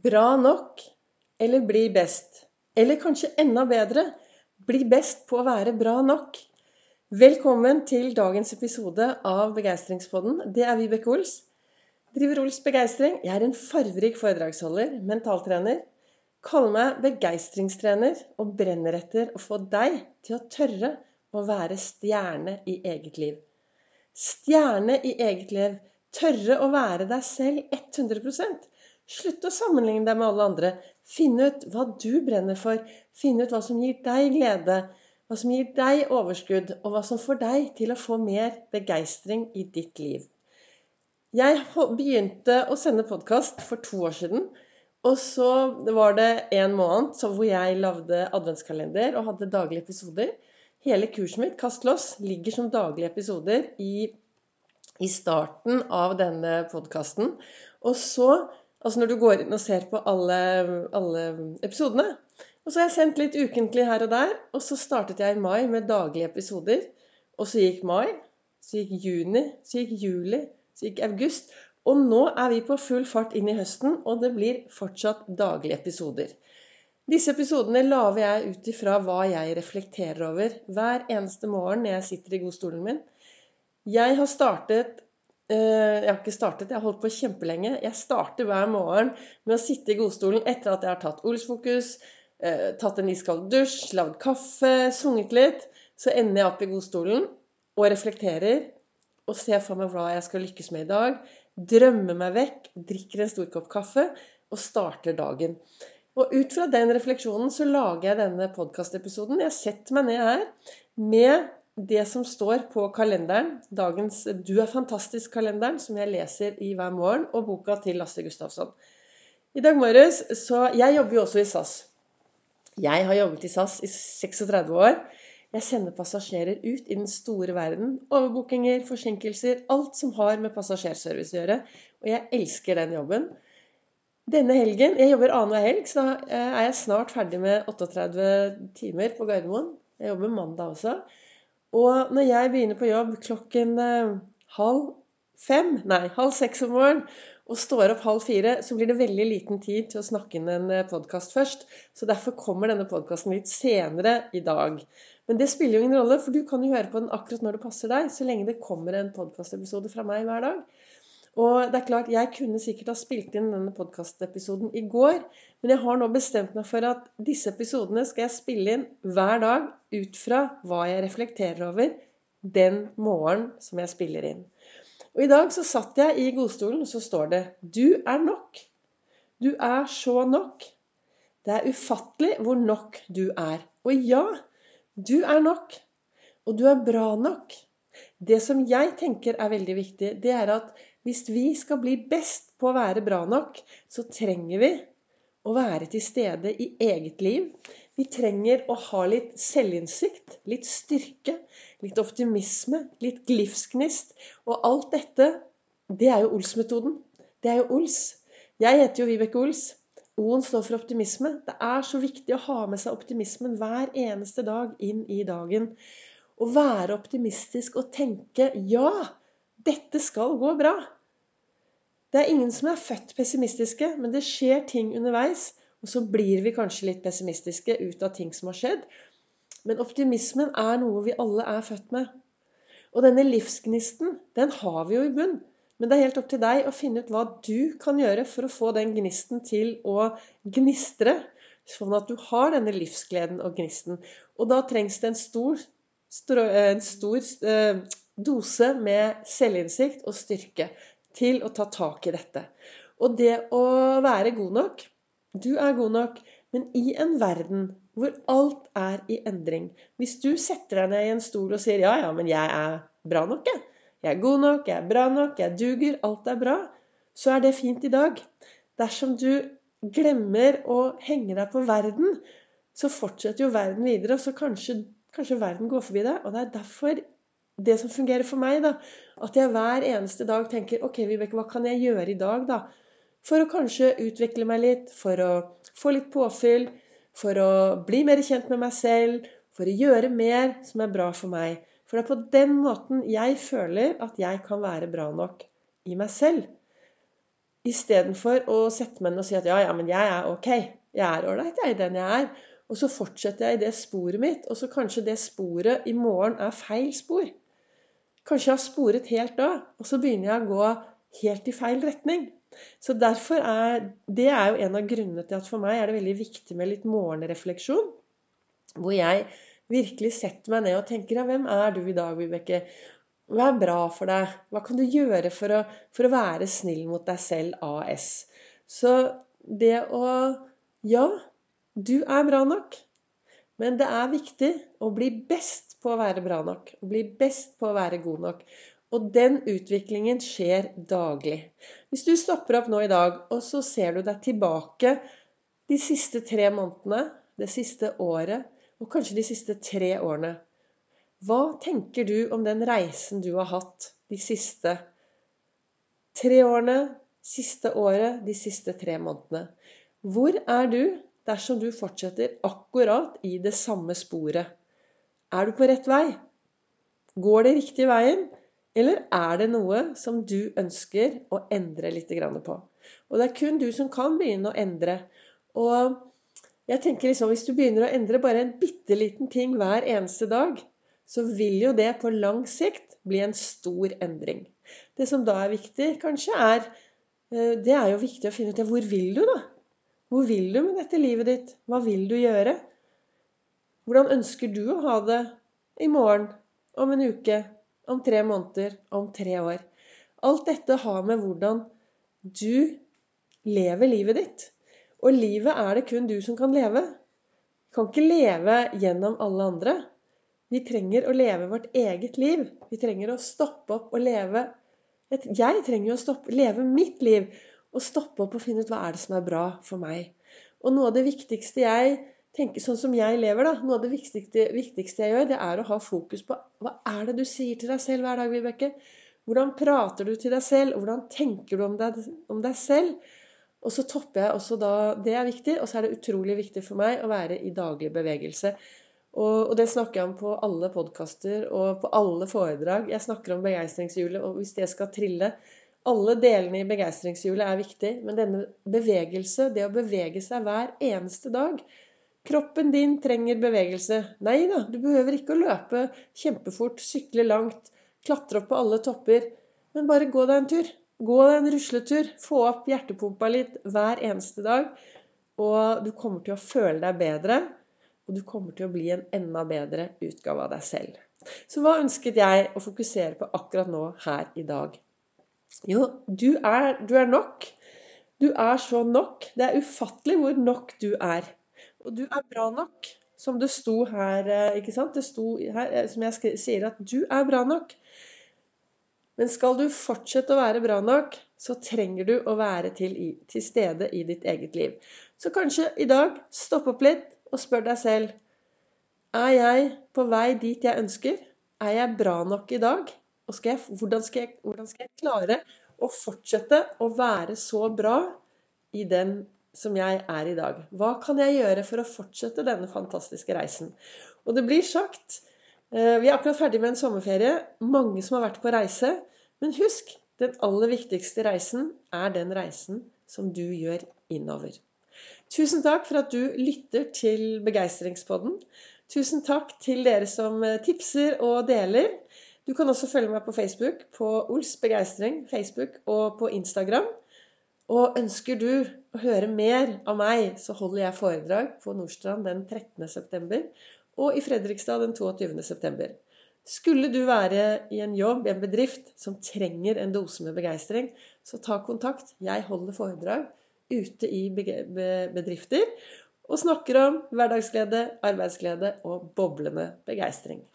Bra nok eller bli best. Eller kanskje enda bedre bli best på å være bra nok. Velkommen til dagens episode av Begeistringspodden. Det er Vibeke Ols. Driver Ols Begeistring. Jeg er en farverik foredragsholder, mentaltrener. Kaller meg begeistringstrener og brenner etter å få deg til å tørre å være stjerne i eget liv. Stjerne i eget liv. Tørre å være deg selv 100 Slutt å sammenligne deg med alle andre. Finn ut hva du brenner for. Finn ut hva som gir deg glede. Hva som gir deg overskudd, og hva som får deg til å få mer begeistring i ditt liv. Jeg begynte å sende podkast for to år siden. Og så var det en måned hvor jeg lagde adventskalender og hadde daglige episoder. Hele kurset mitt, Kast loss, ligger som daglige episoder i, i starten av denne podkasten. Og så Altså når du går inn og ser på alle, alle episodene. Og så har jeg sendt litt ukentlig her og der. Og så startet jeg i mai med daglige episoder. Og så gikk mai. Så gikk juni. Så gikk juli. Så gikk august. Og nå er vi på full fart inn i høsten, og det blir fortsatt daglige episoder. Disse episodene lager jeg ut ifra hva jeg reflekterer over hver eneste morgen når jeg sitter i godstolen min. Jeg har startet jeg har ikke startet, jeg har holdt på kjempelenge. Jeg starter hver morgen med å sitte i godstolen etter at jeg har tatt Olsfokus, eh, tatt en iskald dusj, lagd kaffe, sunget litt. Så ender jeg opp i godstolen og reflekterer og ser for meg hva jeg skal lykkes med i dag. Drømmer meg vekk, drikker en stor kopp kaffe og starter dagen. Og ut fra den refleksjonen så lager jeg denne podkastepisoden. Jeg setter meg ned her med det som står på kalenderen, dagens 'Du er fantastisk'-kalenderen, som jeg leser i hver morgen, og boka til Lasse Gustafsson. I dag morges så Jeg jobber jo også i SAS. Jeg har jobbet i SAS i 36 år. Jeg sender passasjerer ut i den store verden. Overbookinger, forsinkelser, alt som har med passasjerservice å gjøre. Og jeg elsker den jobben. Denne helgen Jeg jobber annenhver helg, så er jeg snart ferdig med 38 timer på Gardermoen. Jeg jobber mandag også. Og når jeg begynner på jobb klokken eh, halv fem, nei, halv seks om morgenen, og står opp halv fire, så blir det veldig liten tid til å snakke inn en eh, podkast først. Så derfor kommer denne podkasten litt senere i dag. Men det spiller jo ingen rolle, for du kan jo høre på den akkurat når det passer deg, så lenge det kommer en podkastepisode fra meg hver dag. Og det er klart, Jeg kunne sikkert ha spilt inn denne podkastepisoden i går, men jeg har nå bestemt meg for at disse episodene skal jeg spille inn hver dag ut fra hva jeg reflekterer over den morgenen som jeg spiller inn. Og I dag så satt jeg i godstolen, og så står det 'Du er nok'. Du er så nok. Det er ufattelig hvor nok du er. Og ja, du er nok. Og du er bra nok. Det som jeg tenker er veldig viktig, det er at hvis vi skal bli best på å være bra nok, så trenger vi å være til stede i eget liv. Vi trenger å ha litt selvinnsikt, litt styrke, litt optimisme, litt livsgnist. Og alt dette, det er jo Ols-metoden. Det er jo Ols. Jeg heter jo Vibeke Ols. O-en står for optimisme. Det er så viktig å ha med seg optimismen hver eneste dag inn i dagen. Å være optimistisk og tenke ja, dette skal gå bra. Det er ingen som er født pessimistiske, men det skjer ting underveis. Og så blir vi kanskje litt pessimistiske ut av ting som har skjedd. Men optimismen er noe vi alle er født med. Og denne livsgnisten, den har vi jo i bunn. Men det er helt opp til deg å finne ut hva du kan gjøre for å få den gnisten til å gnistre. Sånn at du har denne livsgleden og gnisten. Og da trengs det en stor, en stor eh, dose med selvinnsikt og styrke til å ta tak i dette. Og det å være god nok Du er god nok, men i en verden hvor alt er i endring Hvis du setter deg ned i en stol og sier 'ja, ja, men jeg er bra nok', jeg. Jeg er god nok, jeg er bra nok, jeg duger, alt er bra. Så er det fint i dag. Dersom du glemmer å henge deg på verden, så fortsetter jo verden videre, og så kanskje, kanskje verden går forbi deg. Og det er derfor det som fungerer for meg, da. At jeg hver eneste dag tenker OK, Vibeke, hva kan jeg gjøre i dag, da? For å kanskje utvikle meg litt, for å få litt påfyll, for å bli mer kjent med meg selv, for å gjøre mer som er bra for meg. For det er på den måten jeg føler at jeg kan være bra nok i meg selv. Istedenfor å sette meg ned og si at ja, ja, men jeg er ok. Jeg er ålreit, jeg den jeg er. Og så fortsetter jeg i det sporet mitt, og så kanskje det sporet i morgen er feil spor. Kanskje jeg har sporet helt av, og så begynner jeg å gå helt i feil retning. Så derfor er Det er jo en av grunnene til at for meg er det veldig viktig med litt morgenrefleksjon. Hvor jeg virkelig setter meg ned og tenker ja, hvem er du i dag, Vibeke? Hva er bra for deg? Hva kan du gjøre for å, for å være snill mot deg selv AS? Så det å Ja, du er bra nok. Men det er viktig å bli best på å være bra nok. Å bli best på å være god nok. Og den utviklingen skjer daglig. Hvis du stopper opp nå i dag, og så ser du deg tilbake de siste tre månedene, det siste året, og kanskje de siste tre årene hva tenker du om den reisen du har hatt de siste tre årene, siste året, de siste tre månedene? Hvor er du dersom du fortsetter akkurat i det samme sporet? Er du på rett vei? Går det riktig veien? Eller er det noe som du ønsker å endre litt på? Og det er kun du som kan begynne å endre. Og jeg tenker liksom, Hvis du begynner å endre bare en bitte liten ting hver eneste dag, så vil jo det på lang sikt bli en stor endring. Det som da er viktig, kanskje, er eh, Det er jo viktig å finne ut ja, hvor vil du, da? Hvor vil du med dette livet ditt? Hva vil du gjøre? Hvordan ønsker du å ha det i morgen, om en uke, om tre måneder, om tre år? Alt dette har med hvordan du lever livet ditt. Og livet er det kun du som kan leve. Du kan ikke leve gjennom alle andre. Vi trenger å leve vårt eget liv. Vi trenger å stoppe opp og leve Jeg trenger å stoppe, leve mitt liv og stoppe opp og finne ut hva er det som er bra for meg. Og noe av det viktigste jeg tenker, sånn som jeg lever, da, noe av det viktigste, viktigste jeg gjør, det er å ha fokus på hva er det du sier til deg selv hver dag, Vibeke? Hvordan prater du til deg selv? Hvordan tenker du om deg, om deg selv? Og så topper jeg også da Det er viktig. Og så er det utrolig viktig for meg å være i daglig bevegelse. Og, og, det snakker jeg om på alle podkaster og på alle foredrag. Jeg snakker om begeistringshjulet, og hvis det skal trille Alle delene i begeistringshjulet er viktig, men denne bevegelse, det å bevege seg hver eneste dag Kroppen din trenger bevegelse. Nei da, du behøver ikke å løpe kjempefort, sykle langt, klatre opp på alle topper. Men bare gå deg en tur. Gå deg en rusletur. Få opp hjertepumpa litt hver eneste dag. Og du kommer til å føle deg bedre og du kommer til å bli en enda bedre utgave av deg selv. Så hva ønsket jeg å fokusere på akkurat nå her i dag? Jo, du er, du er nok. Du er så nok. Det er ufattelig hvor nok du er. Og du er bra nok. Som det sto her, eh, ikke sant? Det sto her, eh, som jeg sier, at du er bra nok. Men skal du fortsette å være bra nok, så trenger du å være til, til stede i ditt eget liv. Så kanskje i dag stopp opp litt, og spør deg selv Er jeg på vei dit jeg ønsker? Er jeg bra nok i dag? Skal jeg, hvordan, skal jeg, hvordan skal jeg klare å fortsette å være så bra i den som jeg er i dag? Hva kan jeg gjøre for å fortsette denne fantastiske reisen? Og det blir sagt eh, Vi er akkurat ferdig med en sommerferie. Mange som har vært på reise. Men husk, den aller viktigste reisen er den reisen som du gjør innover. Tusen takk for at du lytter til Begeistringspodden. Tusen takk til dere som tipser og deler. Du kan også følge meg på Facebook, på Ols Begeistring, Facebook og på Instagram. Og ønsker du å høre mer av meg, så holder jeg foredrag på Nordstrand den 13.9. og i Fredrikstad den 22.9. Skulle du være i en jobb, i en bedrift, som trenger en dose med begeistring, så ta kontakt. Jeg holder foredrag ute i bedrifter og snakker om hverdagsglede, arbeidsglede og boblende begeistring.